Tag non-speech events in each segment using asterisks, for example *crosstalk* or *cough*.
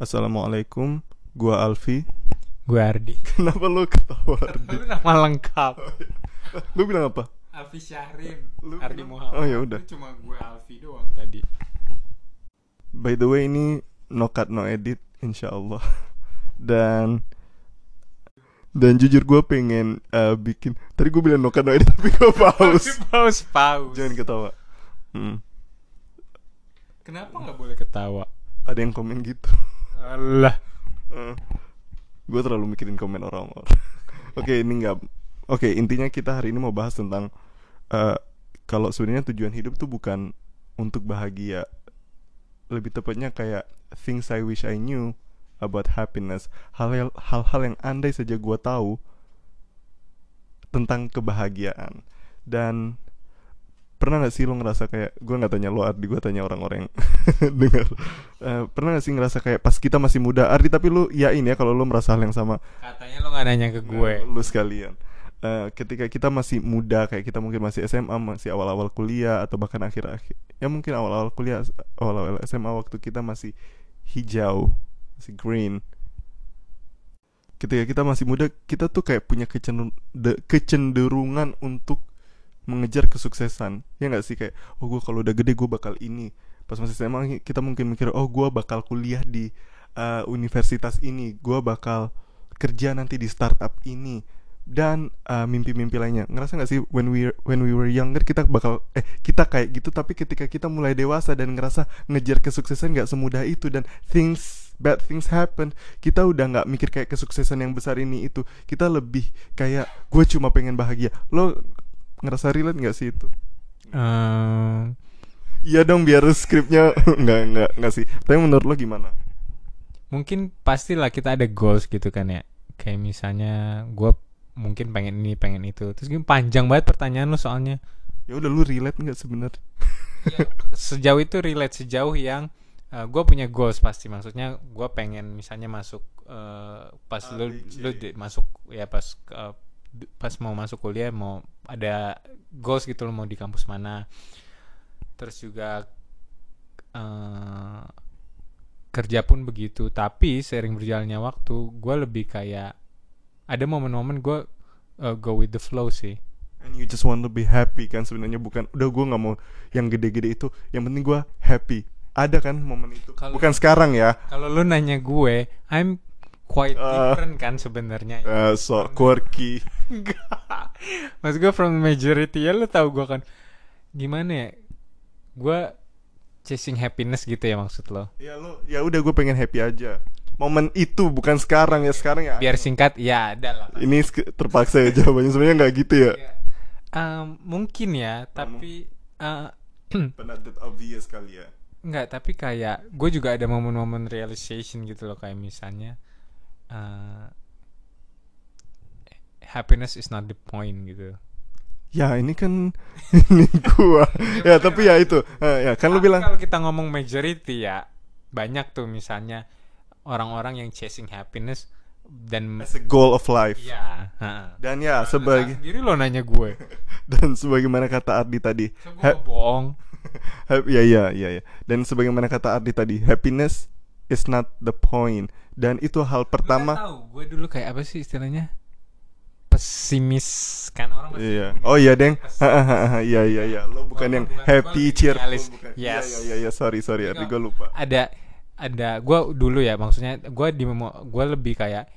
Assalamualaikum, gua Alfi. Gue Ardi. *laughs* Kenapa lu ketawa Ardi? Lu nama lengkap. Lu bilang apa? Alfi Syahrin. Lu Ardi bilang- Muhammad. Oh, ya udah. Cuma gue Alfi doang tadi. By the way ini no cut no edit insyaallah. *laughs* Dan dan jujur gue pengen eh, bikin tadi gue bilang no cut no edit *laughs* tapi gue pause. Paus, paus. Jangan ketawa. Hmm, Kenapa nggak boleh ketawa? ada yang komen gitu. Allah. gue terlalu mikirin komen orang-orang. *laughs* Oke ini nggak. Oke intinya kita hari ini mau bahas tentang eh, kalau sebenarnya tujuan hidup tuh bukan untuk bahagia. Lebih tepatnya kayak things I wish I knew about happiness. Hal hal-hal yang andai saja gue tahu tentang kebahagiaan. Dan pernah gak sih lo ngerasa kayak gue nggak tanya lo Ardi gue tanya orang-orang yang *laughs* dengar Eh, pernah gak sih ngerasa kayak pas kita masih muda Ardi tapi lu yain ya kalau lo merasa hal yang sama? Katanya lo nggak nanya ke gue. Nah, lu sekalian. Eh, ketika kita masih muda kayak kita mungkin masih SMA masih awal-awal kuliah atau bahkan akhir-akhir ya mungkin awal-awal kuliah awal-awal SMA waktu kita masih hijau masih green. Ketika kita masih muda kita tuh kayak punya kecenderung- de- kecenderungan untuk mengejar kesuksesan. Ya nggak sih? Kayak oh gue kalau udah gede gue bakal ini. Pas masih SMA kita mungkin mikir oh gue bakal kuliah di eh, universitas ini. Gue bakal kerja nanti di startup ini. Dan eh, mimpi-mimpi lainnya. Ngerasa nggak sih when we when we were younger kita bakal eh kita kayak gitu tapi ketika kita mulai dewasa dan ngerasa ngejar kesuksesan nggak semudah itu dan things bad things happen kita udah nggak mikir kayak kesuksesan yang besar ini itu. Kita lebih kayak gue cuma pengen bahagia. Lo ngerasa relate nggak sih itu Ehm, Iya dong biar skripnya *laughs* nggak nggak nggak sih. Tapi menurut lo gimana? mungkin pastilah kita ada goals gitu kan ya. Kayak misalnya gue mungkin pengen ini pengen itu. Terus gini panjang banget pertanyaan lo soalnya. Ya udah lu relate nggak sebenarnya? sejauh itu relate sejauh yang gue punya goals pasti maksudnya gue pengen misalnya masuk eh, pas A, lu B, C. lu di- masuk ya pas eh, d- pas mau masuk kuliah mau ada goals gitu lo mau di kampus mana terus juga eh, kerja pun begitu tapi sering berjalannya waktu gue lebih kayak ada momen-momen gue eh, go with the flow sih And you just want to be happy kan sebenarnya bukan udah gue nggak mau yang gede-gede itu. Yang penting gue happy. Ada kan momen itu? Kalau- Bukan sekarang ya. Kalau lu nanya gue, I'm quite Ah. different kan sebenarnya. Eh, so quirky. *laughs* Enggak. Mas gue from majority ya lu tahu gue kan gimana ya? Gue chasing happiness gitu ya maksud lo. ya lo ya udah gue pengen happy aja. Momen itu bukan sekarang ya sekarang ya. Biar singkat ya ada lah. Ini terpaksa ya jawabannya sebenarnya nggak gitu ya. Um, mungkin ya, tapi uh, *clears throat* obvious kali ya. Enggak, tapi kayak gue juga ada momen-momen realization gitu loh kayak misalnya uh, happiness is not the point gitu. Ya ini kan *laughs* ini gua. ya tapi ya itu. Eh, ya kan lu bilang kalau kita ngomong majority ya banyak tuh misalnya orang-orang yang chasing happiness dan as a goal of life. ya heeh. Dan ya sebagai sendiri lo nanya gue *laughs* dan sebagaimana kata Ardi tadi, so, bohong *laughs* ya ya ya ya. Dan sebagaimana kata Ardi tadi, happiness is not the point. Dan itu hal kan pertama. tahu gue dulu kayak apa sih istilahnya pesimis kan orang masih Iya. Oh iya, Deng. *laughs* Iya iya iya. Lo bukan Oh, yang bukan. happy Gua cheerful. idealis. bukan. Yes. Iya iya iya, sorry sorry Ardi Enggak. gue lupa. ada ada gue dulu ya maksudnya gue di gue lebih kayak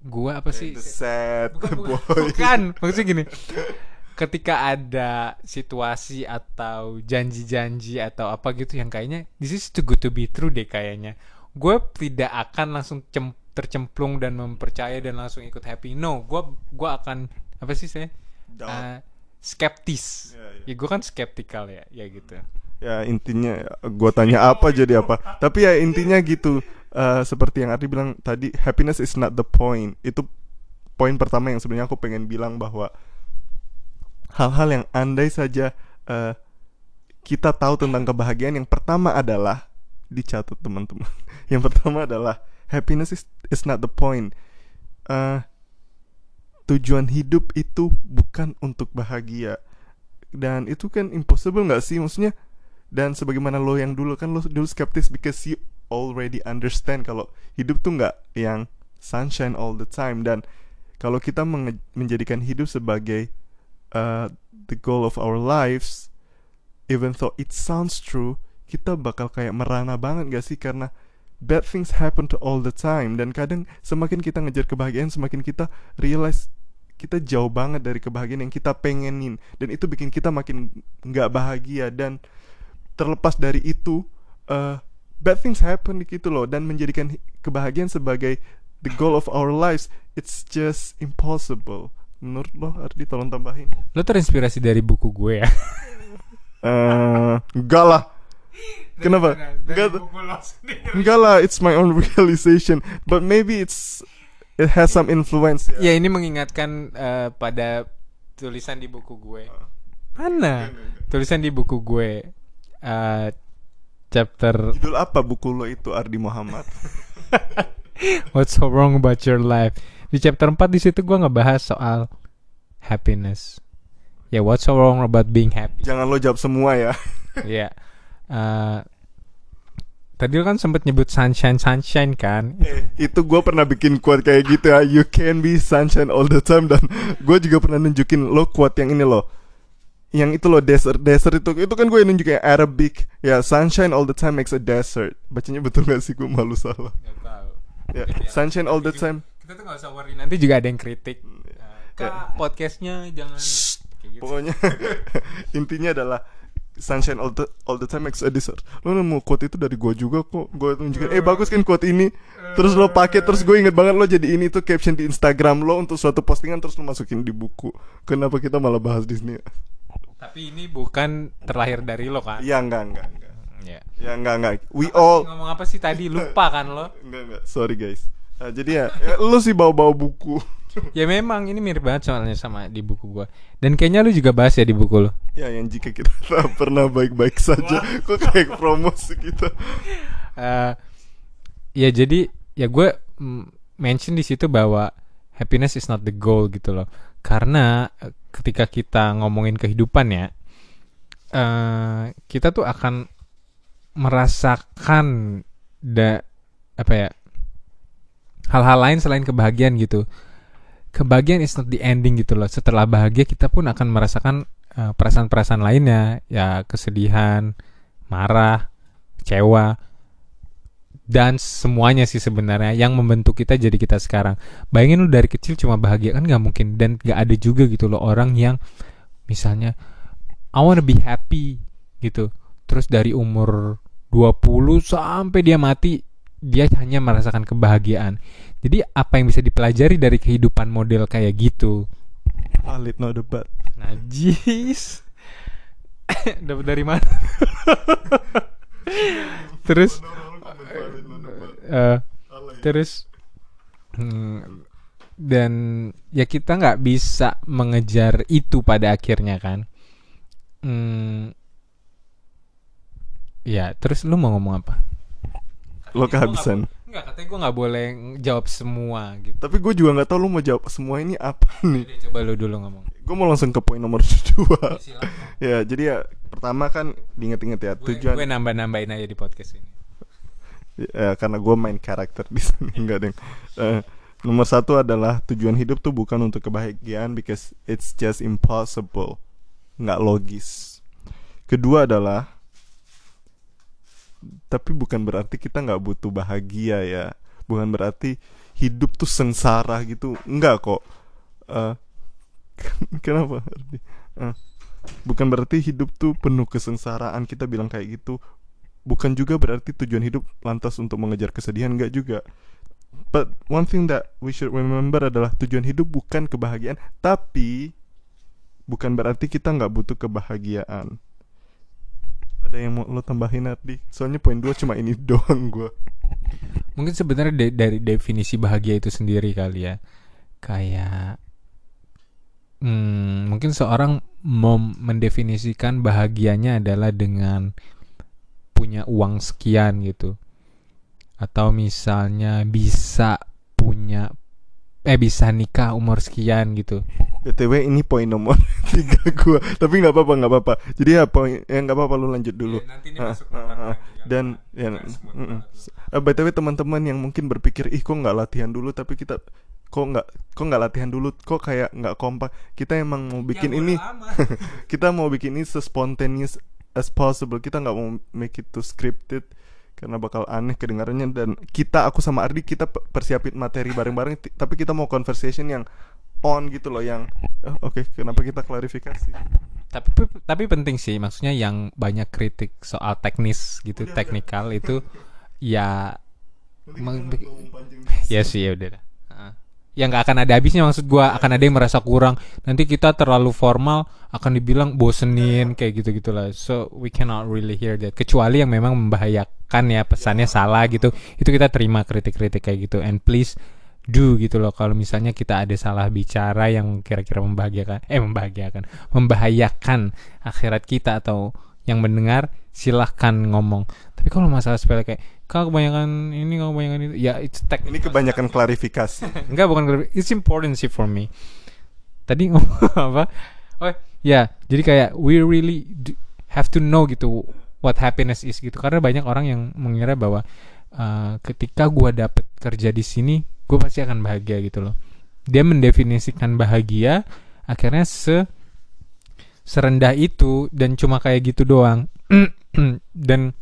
gue apa sih The sad bukan, bukan, boy. bukan. maksudnya gini *laughs* ketika ada situasi atau janji-janji atau apa gitu yang kayaknya this is too good to be true deh kayaknya. Gue tidak akan langsung cem- tercemplung dan mempercaya dan langsung ikut happy. No gue gue akan apa sih saya. Uh, skeptis. Iya, iya. ya gue kan skeptikal ya ya gitu. Ya intinya gue tanya apa jadi apa. Tapi ya intinya gitu. Eh, seperti yang Ardi bilang tadi happiness is not the point. Itu poin pertama yang sebenarnya aku pengen bilang bahwa hal-hal yang andai saja eh, kita tahu tentang kebahagiaan yang pertama adalah dicatat teman-teman. *laughs* Yang pertama adalah happiness is, is not the point. Eh, tujuan hidup itu bukan untuk bahagia. Dan itu kan impossible nggak sih? Maksudnya dan sebagaimana lo yang dulu kan lo dulu skeptis because you already understand kalau hidup tuh nggak yang sunshine all the time. Dan kalau kita menjadikan hidup sebagai uh, the goal of our lives even though it sounds true kita bakal kayak merana banget gak sih? Karena bad things happen to all the time. Dan kadang semakin kita ngejar kebahagiaan semakin kita realize kita jauh banget dari kebahagiaan yang kita pengenin. Dan itu bikin kita makin nggak bahagia. Dan terlepas dari itu uh, bad things happen gitu loh. Dan menjadikan kebahagiaan sebagai the goal of our lives it's just impossible menurut lo Ardi tolong tambahin Lo terinspirasi dari buku gue ya? *laughs* eh enggak lah kenapa enggak enggak lah it's my own *laughs* realization but maybe it's it has some influence Ya ini mengingatkan eh, pada tulisan di buku gue. Mana? Tulisan di buku gue. eh, chapter judul apa buku lo itu Ardi Muhammad *laughs* What's so wrong about your life? Di chapter 4 di situ gue ngebahas soal happiness. Ya, what's so wrong about being happy? jangan lo jawab semua ya. *laughs* Ya. Eh, tadi lo kan sempet nyebut sunshine sunshine kan? Eh, itu gue pernah bikin quote kayak gitu ya. You can be sunshine all the time. Dan gue juga pernah nunjukin lo quote yang ini lo. Yang itu lo desert Desert itu. Itu kan gue yang nunjukin Arabic. Ya sunshine all the time makes a desert. Bacanya betul gak sih? Gue malu salah. Ya, Sunshine all the time Kita tuh gak usah worry nanti juga ada yang kritik. Eh, Ya. Kak, podcastnya jangan gitu. Pokoknya *laughs* Intinya adalah Sunshine all the, all the time makes a desert Lo nemu quote itu dari gue juga kok Gue tunjukin Eh bagus kan quote ini Terus lo pakai Terus gue inget banget lo jadi ini tuh caption di Instagram lo Untuk suatu postingan Terus lo masukin di buku Kenapa kita malah bahas Disney Tapi ini bukan terlahir dari lo kan? Ya enggak enggak enggak Ya. Ya enggak enggak We Apa all sih, ngomong apa sih tadi lupa kan lo? Enggak enggak Sorry guys Nah, jadi ya, ya lo sih bawa-bawa buku Ya memang ini mirip banget soalnya sama di buku gua. Dan kayaknya lu juga bahas ya di buku lo. Ya yang jika kita *laughs* tak pernah baik-baik saja Kok kayak promosi kita Eh, ya jadi ya gue mention di situ bahwa happiness is not the goal gitu loh. Karena eh, ketika kita ngomongin kehidupan ya, eh kita tuh akan merasakan da apa ya hal-hal lain selain kebahagiaan gitu. Kebahagiaan is not the ending gitu loh. Setelah bahagia kita pun akan merasakan eh, perasaan-perasaan lainnya, ya kesedihan, marah, kecewa dan semuanya sih sebenarnya yang membentuk kita jadi kita sekarang. Bayangin lu dari kecil cuma bahagia kan nggak mungkin dan nggak ada juga gitu loh orang yang misalnya I wanna be happy gitu. Terus dari umur 20 sampai dia mati dia hanya merasakan kebahagiaan. Jadi apa yang bisa dipelajari dari kehidupan model kayak gitu? Valid no debat Najis. *laughs* Dapat dari mana? *laughs* Terus eh, terus hmm, dan ya kita nggak bisa mengejar itu pada akhirnya kan. Hmm, ya terus lu mau ngomong apa? Lo kehabisan Enggak, katanya gue nggak boleh jawab semua gitu. Tapi gue juga nggak tahu lo mau jawab semua ini apa nih Jadi coba lu dulu ngomong. Gue mau langsung ke poin nomor *laughs* dua Silakan. Ya jadi ya Pertama kan Diinget-inget ya Gue Tujuan gue nambah-nambahin aja di podcast ini. ya, Karena gue main karakter di sini Enggak deng Eh, Nomor satu adalah Tujuan hidup tuh bukan untuk kebahagiaan Because it's just impossible Nggak logis Kedua adalah Tapi bukan berarti kita nggak butuh bahagia ya. Bukan berarti Hidup tuh sengsara gitu. Enggak kok. Eh, *laughs* Kenapa? Eh, Bukan berarti hidup tuh penuh kesengsaraan Kita bilang kayak gitu. Bukan juga berarti tujuan hidup lantas untuk mengejar kesedihan Enggak juga. But one thing that we should remember adalah Tujuan hidup bukan kebahagiaan Tapi Bukan berarti kita nggak butuh kebahagiaan Ada yang mau lo tambahin Ardi? Soalnya poin dua cuma ini *laughs* doang gue Mungkin sebenarnya de- dari definisi bahagia itu sendiri kali ya. Kayak hmm, mungkin seorang mau mendefinisikan bahagianya adalah dengan punya uang sekian gitu. Atau misalnya bisa punya eh bisa nikah umur sekian gitu. Btw ini poin nomor *laughs* tiga gua. Tapi nggak apa-apa nggak apa-apa. Jadi ya poin ya nggak apa-apa lu lanjut dulu. Iya, nanti ini Ah, masuk ah, nomor ah. kan. dan ya banget. Eh, btw teman-teman yang mungkin berpikir ih kok nggak latihan dulu? Tapi kita kok nggak kok nggak latihan dulu? Kok kayak nggak kompak? Kita emang mau bikin Ya, ini *laughs* kita mau bikin ini sespontaneous as possible. Kita nggak mau make it too scripted karena bakal aneh kedengarannya. Dan kita aku sama Ardi kita pe- persiapin materi bareng-bareng. Tapi kita mau conversation yang on gitu loh yang eh, oke kenapa kita klarifikasi? Tapi tapi penting sih maksudnya yang banyak kritik soal teknis gitu Udah, udah. teknikal itu *laughs* ya ya sih ya udah dah. Heeh. ya nggak akan ada habisnya maksud gua akan ada yang merasa kurang. Nanti kita terlalu formal akan dibilang bosenin kayak gitu gitulah so we cannot really hear that. Kecuali yang memang membahayakan ya pesannya salah gitu. Itu kita terima kritik-kritik kayak gitu. And please do gitu loh kalau misalnya kita ada salah bicara yang kira-kira membahagiakan eh membahagiakan membahayakan akhirat kita atau yang mendengar silahkan ngomong tapi kalau masalah sepele kayak kau kebanyakan ini kau kebanyakan itu ya it's technical ini kebanyakan klarifikasi *laughs* Enggak bukan klarifi- it's important sih for me. Tadi ngomong *laughs* apa? Oh ya, jadi kayak we really have to know gitu what happiness is gitu. Karena banyak orang yang mengira bahwa uh, ketika gua dapet kerja di sini, gue pasti akan bahagia gitu loh. Dia mendefinisikan bahagia akhirnya se serendah itu dan cuma kayak gitu doang. *clears throat* dan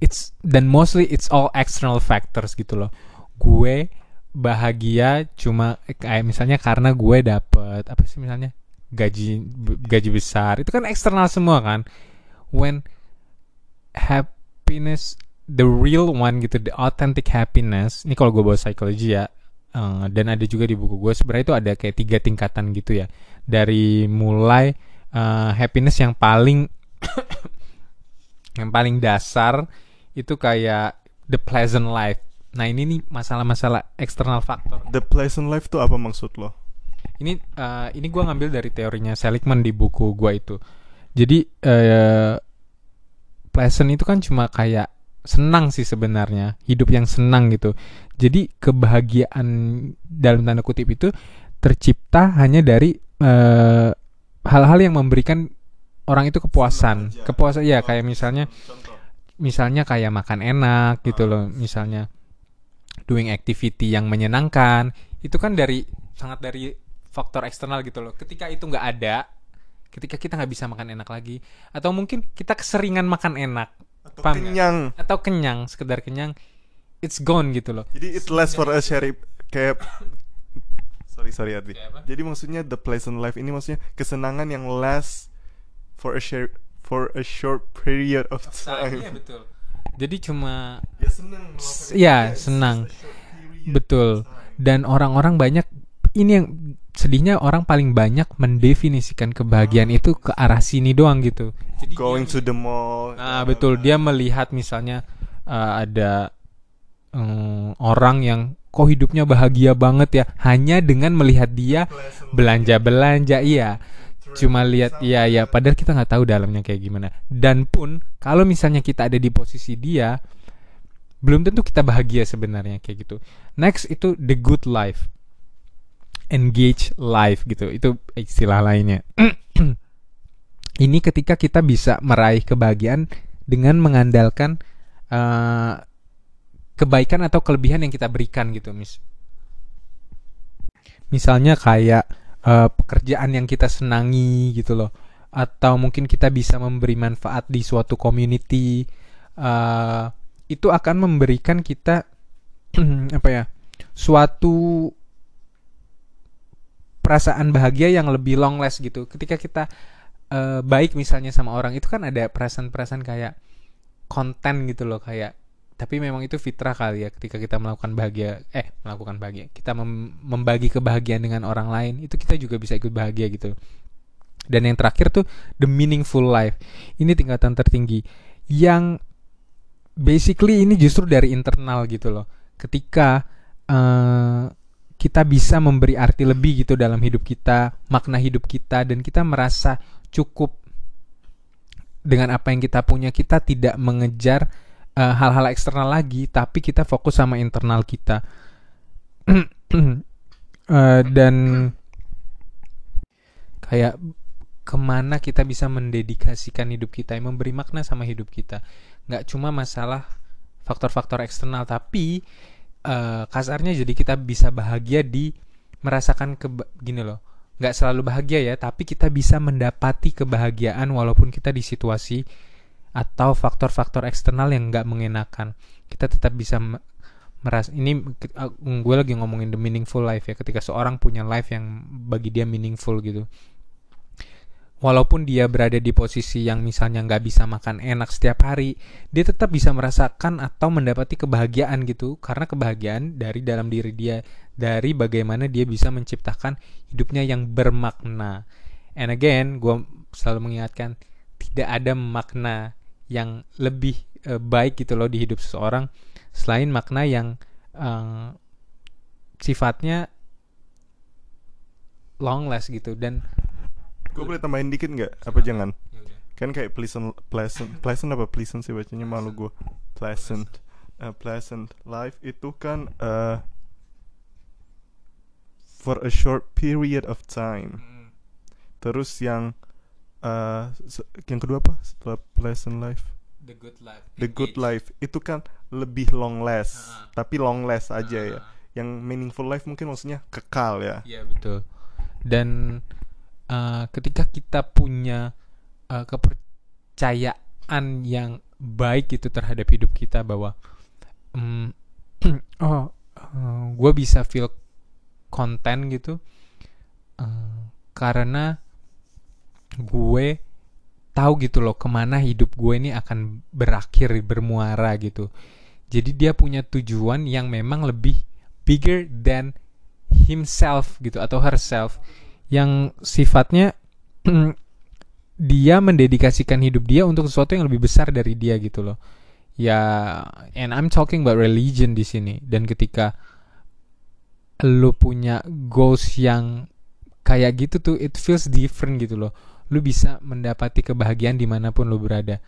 it's dan mostly it's all external factors gitu loh gue bahagia cuma kayak misalnya karena gue dapet apa sih misalnya gaji gaji besar itu kan eksternal semua kan when happiness the real one gitu the authentic happiness ini kalau gue bawa psikologi ya eh, dan ada juga di buku gue sebenarnya itu ada kayak tiga tingkatan gitu ya dari mulai eh, happiness yang paling *coughs* yang paling dasar itu kayak the pleasant life. Nah ini nih masalah-masalah eksternal faktor. the pleasant life tuh apa maksud lo Ini eh, ini gua ngambil dari teorinya Seligman di buku gua itu. Jadi eh, pleasant itu kan cuma kayak senang sih sebenarnya, hidup yang senang gitu. Jadi kebahagiaan dalam tanda kutip itu tercipta hanya dari eh, hal-hal yang memberikan orang itu kepuasan, kepuasan ya kayak misalnya misalnya kayak makan enak gitu loh misalnya doing activity yang menyenangkan itu kan dari sangat dari faktor eksternal gitu loh. Ketika itu nggak ada ketika kita nggak bisa makan enak lagi atau mungkin kita keseringan makan enak atau Paham. kenyang. Atau kenyang sekedar kenyang it's gone gitu loh. Jadi it's less for us Sherry kayak sorry sorry apa? jadi maksudnya the pleasant life ini maksudnya kesenangan yang last for a share for a short period of time. Iya betul. Jadi cuma ya senang ya, senang. Betul. Dan orang-orang banyak ini yang sedihnya orang paling banyak mendefinisikan kebahagiaan itu ke arah sini doang gitu. Jadi going dia- to the mall Nah, betul dia melihat misalnya uh, ada um, orang yang kok hidupnya bahagia banget ya hanya dengan melihat dia belanja-belanja iya. Cuma lihat iya ya padahal kita nggak tahu dalamnya kayak gimana. Dan pun kalau misalnya kita ada di posisi dia belum tentu kita bahagia sebenarnya kayak gitu. Next itu the good life. Engage life gitu. Itu istilah lainnya. *clears throat* Ini ketika kita bisa meraih kebahagiaan dengan mengandalkan eh, kebaikan atau kelebihan yang kita berikan gitu, Mis. Misalnya kayak eh, pekerjaan yang kita senangi gitu loh. Atau mungkin kita bisa memberi manfaat di suatu community eh, itu akan memberikan kita *clears throat* apa ya suatu perasaan bahagia yang lebih long last gitu. Ketika kita eh, baik misalnya sama orang itu kan ada perasaan-perasaan kayak konten gitu loh kayak tapi memang itu fitrah kali ya ketika kita melakukan bahagia eh melakukan bahagia kita mem- membagi kebahagiaan dengan orang lain itu kita juga bisa ikut bahagia gitu. Dan yang terakhir tuh the meaningful life. Ini tingkatan tertinggi. Yang basically ini justru dari internal gitu loh. Ketika eh, kita bisa memberi arti lebih gitu dalam hidup kita makna hidup kita dan kita merasa cukup dengan apa yang kita punya. Kita tidak mengejar eh, hal-hal eksternal lagi tapi kita fokus sama internal kita. *clears throat* Eh, dan kayak ke mana kita bisa mendedikasikan hidup kita yang memberi makna sama hidup kita. Nggak cuma masalah faktor-faktor eksternal tapi eh, kasarnya jadi kita bisa bahagia di merasakan ke gini loh nggak selalu bahagia ya tapi kita bisa mendapati kebahagiaan walaupun kita di situasi atau faktor-faktor eksternal yang nggak mengenakan. Kita tetap bisa me- meras ini uh, gue lagi ngomongin the meaningful life ya ketika seorang punya life yang bagi dia meaningful gitu walaupun dia berada di posisi yang misalnya nggak bisa makan enak setiap hari dia tetap bisa merasakan atau mendapati kebahagiaan gitu. Karena kebahagiaan dari dalam diri dia dari bagaimana dia bisa menciptakan hidupnya yang bermakna. And again gue selalu mengingatkan tidak ada makna yang lebih eh, baik gitu loh di hidup seseorang selain makna yang eh, sifatnya long last gitu. Dan Gue boleh tambahin dikit nggak? Apa jangan? Kan kayak pleasant, pleasant, pleasant apa pleasant sih bacanya malu gue. Pleasant, Uh, pleasant life itu kan uh, for a short period of time. Terus yang uh, yang kedua apa? Setelah pleasant life, the good life the good life itu kan lebih long last, Ah. tapi long last aja ya. Yang meaningful life mungkin maksudnya kekal ya. Iya betul. Dan uh, ketika kita punya uh, kepercayaan yang baik gitu terhadap hidup kita bahwa mm, *clears throat* oh gue bisa feel konten gitu uh, karena gue tahu gitu loh ke mana hidup gue ini akan berakhir bermuara gitu. Jadi dia punya tujuan yang memang lebih bigger than himself gitu atau herself yang sifatnya *clears throat* dia mendedikasikan hidup dia untuk sesuatu yang lebih besar dari dia gitu loh. Ya, and I'm talking about religion di sini. Dan ketika lu punya goals yang kayak gitu tuh, it feels different gitu loh. Lu bisa mendapati kebahagiaan di mana pun lu berada.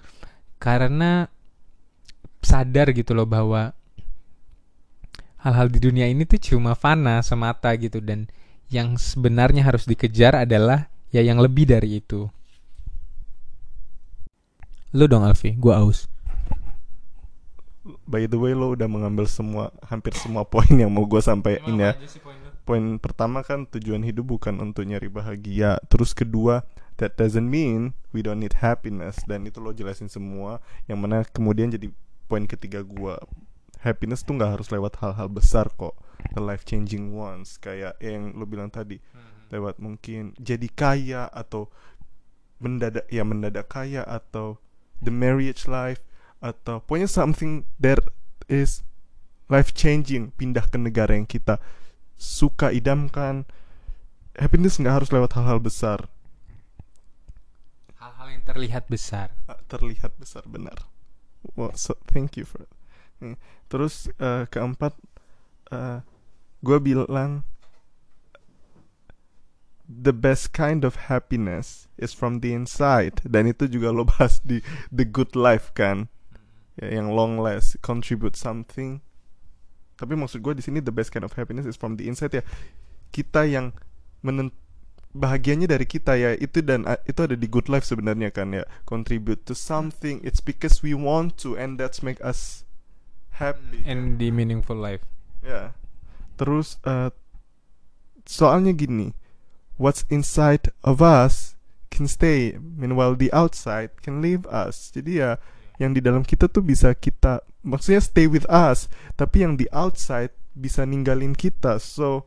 Karena sadar gitu loh bahwa hal-hal di dunia ini tuh cuma fana semata gitu dan yang sebenarnya harus dikejar adalah ya yang lebih dari itu. Lu dong Alfi, gua aus. By the way lo udah mengambil semua hampir semua poin yang mau gue sampaikan ya. Poin pertama kan tujuan hidup bukan untuk nyari bahagia. Terus kedua, that doesn't mean we don't need happiness. Dan itu lo jelasin semua. Yang mana kemudian jadi poin ketiga gua Happiness tuh nggak harus lewat hal-hal besar kok. The life changing ones kayak yang lo bilang tadi. Lewat mungkin jadi kaya atau mendadak ya mendadak kaya atau the marriage life atau pokoknya something that is life changing pindah ke negara yang kita suka idamkan happiness nggak harus lewat hal-hal besar Hal-hal yang terlihat besar. Ah, terlihat besar benar well, so thank you for Hmm. terus eh, keempat gue bilang the best kind of happiness is from the inside. Dan itu juga lo bahas di the good life kan? Ya, yang long last contribute something. Tapi maksud gue di sini the best kind of happiness is from the inside ya. Kita yang menen bahagianya dari kita ya itu dan uh, itu ada di good life sebenarnya kan ya. Contribute to something it's because we want to and that's make us happy. And the meaningful life. ya terus uh, soalnya gini what's inside of us can stay meanwhile the outside can leave us jadi ya yang di dalam kita tuh bisa kita maksudnya stay with us tapi yang di outside bisa ninggalin kita so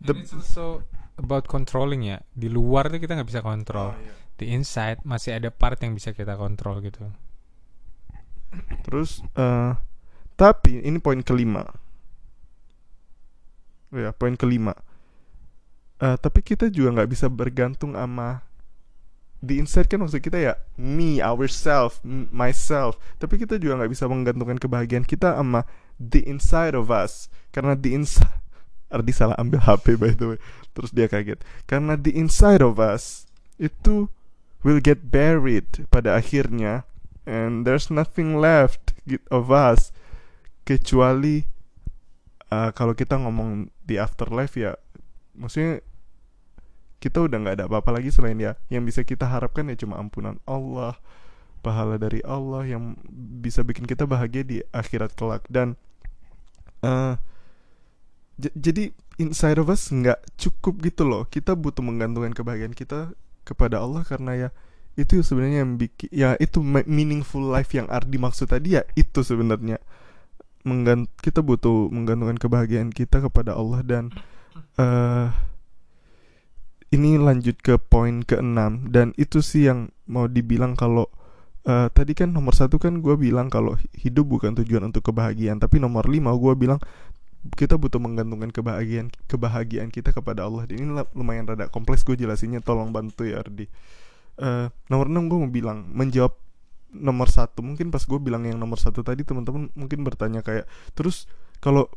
The, it's also about controlling ya. Di luar tuh kita nggak bisa kontrol. Oh, iya. Di inside masih ada part yang bisa kita kontrol gitu. Terus eh tapi ini poin kelima. Ya, poin kelima. Eh tapi kita juga nggak bisa bergantung sama di inside kan maksud kita ya me, ourself, myself. Tapi kita juga nggak bisa menggantungkan kebahagiaan kita sama the inside of us. Karena the inside *laughs* Ardi salah ambil HP by the way. Terus dia kaget. Karena the inside of us itu will get buried pada akhirnya and there's nothing left of us kecuali uh, kalau kita ngomong di afterlife ya maksudnya kita udah nggak ada apa-apa lagi selain ya. Yang bisa kita harapkan ya cuma ampunan Allah pahala dari Allah yang bisa bikin kita bahagia di akhirat kelak. Dan uh, jadi inside of us nggak cukup gitu loh. Kita butuh menggantungkan kebahagiaan kita kepada Allah karena ya itu sebenarnya yang bikin ya itu meaningful life yang Ardi maksud tadi ya itu sebenarnya menggant kita butuh menggantungkan kebahagiaan kita kepada Allah dan uh, ini lanjut ke poin keenam. Dan itu sih yang mau dibilang kalau uh, tadi kan nomor satu kan gue bilang kalau hidup bukan tujuan untuk kebahagiaan. Tapi nomor lima gue bilang kita butuh menggantungkan kebahagiaan kebahagiaan kita kepada Allah. Ini lumayan rada kompleks gue jelasinnya tolong bantu ya Ardi. Uh, nomor enam gue mau bilang menjawab nomor satu. Mungkin pas gue bilang yang nomor satu tadi teman-teman mungkin bertanya kayak terus kalau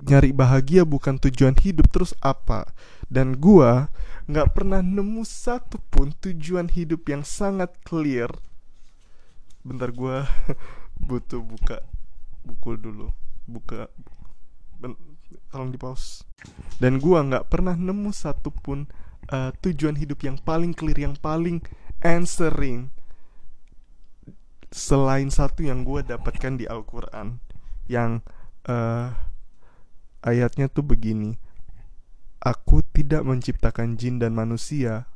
nyari bahagia bukan tujuan hidup terus apa? Dan gue nggak pernah nemu satu pun tujuan hidup yang sangat clear. Bentar gue *laughs* butuh buka buku dulu. Buka ben, tolong di pause dan gua nggak pernah nemu satupun uh, tujuan hidup yang paling clear yang paling answering selain satu yang gue dapatkan di Al-Quran yang uh, ayatnya tuh begini aku tidak menciptakan jin dan manusia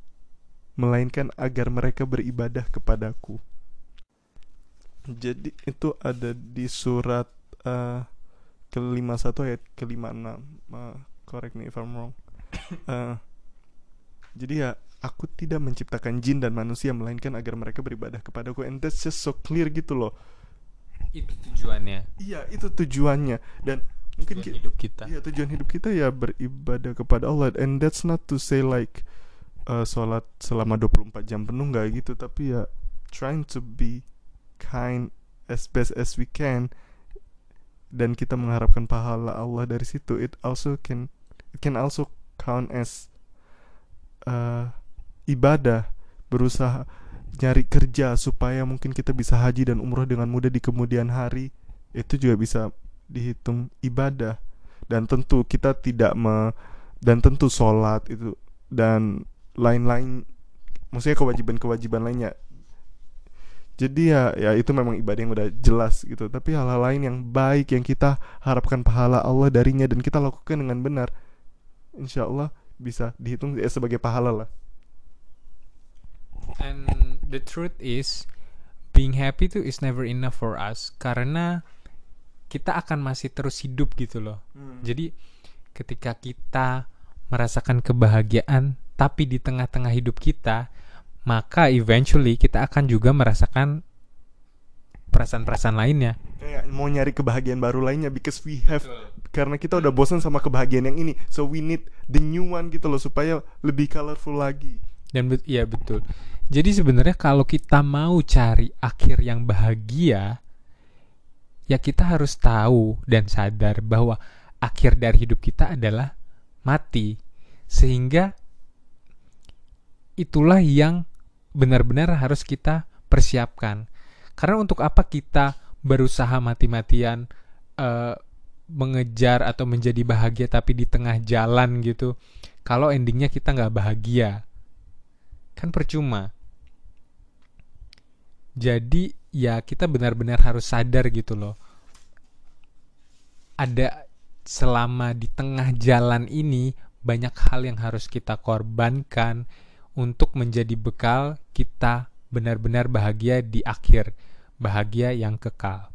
melainkan agar mereka beribadah kepadaku. Jadi itu ada di surat uh, kelima satu ayat kelima enam uh, correct me if I'm wrong. Uh, *coughs* jadi ya aku tidak menciptakan jin dan manusia melainkan agar mereka beribadah kepadaku. And that's just so clear gitu loh. Itu tujuannya. Iya itu tujuannya. Dan mungkin tujuan hidup kita. iya tujuan hidup kita ya beribadah kepada Allah. And that's not to say like uh, sholat selama 24 jam penuh nggak gitu. Tapi ya trying to be kind as best as we can. Dan kita mengharapkan pahala Allah dari situ. It also can it can also count as uh, ibadah berusaha nyari kerja supaya mungkin kita bisa haji dan umroh dengan mudah di kemudian hari itu juga bisa dihitung ibadah. Dan tentu kita tidak me dan tentu sholat itu dan lain-lain maksudnya kewajiban-kewajiban lainnya. Jadi ya ya itu memang ibadah yang udah jelas gitu. Tapi hal-hal lain yang baik yang kita harapkan pahala Allah darinya dan kita lakukan dengan benar insya Allah bisa dihitung ya sebagai pahala lah and the truth is being happy tuh is never enough for us karena kita akan masih terus hidup gitu loh hmm. jadi ketika kita merasakan kebahagiaan tapi di tengah-tengah hidup kita maka eventually kita akan juga merasakan perasaan-perasaan lainnya. Kayak mau nyari kebahagiaan baru lainnya because we have Betul. karena kita udah bosan sama kebahagiaan yang ini. So we need the new one gitu loh supaya lebih colorful lagi. Dan bet iya betul. Jadi sebenarnya kalau kita mau cari akhir yang bahagia ya kita harus tahu dan sadar bahwa akhir dari hidup kita adalah mati. Sehingga itulah yang benar-benar harus kita persiapkan. Karena untuk apa kita berusaha mati-matian uh, mengejar atau menjadi bahagia tapi di tengah jalan gitu, kalau endingnya kita nggak bahagia, kan percuma. Jadi ya kita benar-benar harus sadar gitu loh. Ada selama di tengah jalan ini banyak hal yang harus kita korbankan, untuk menjadi bekal kita benar-benar bahagia di akhir, bahagia yang kekal.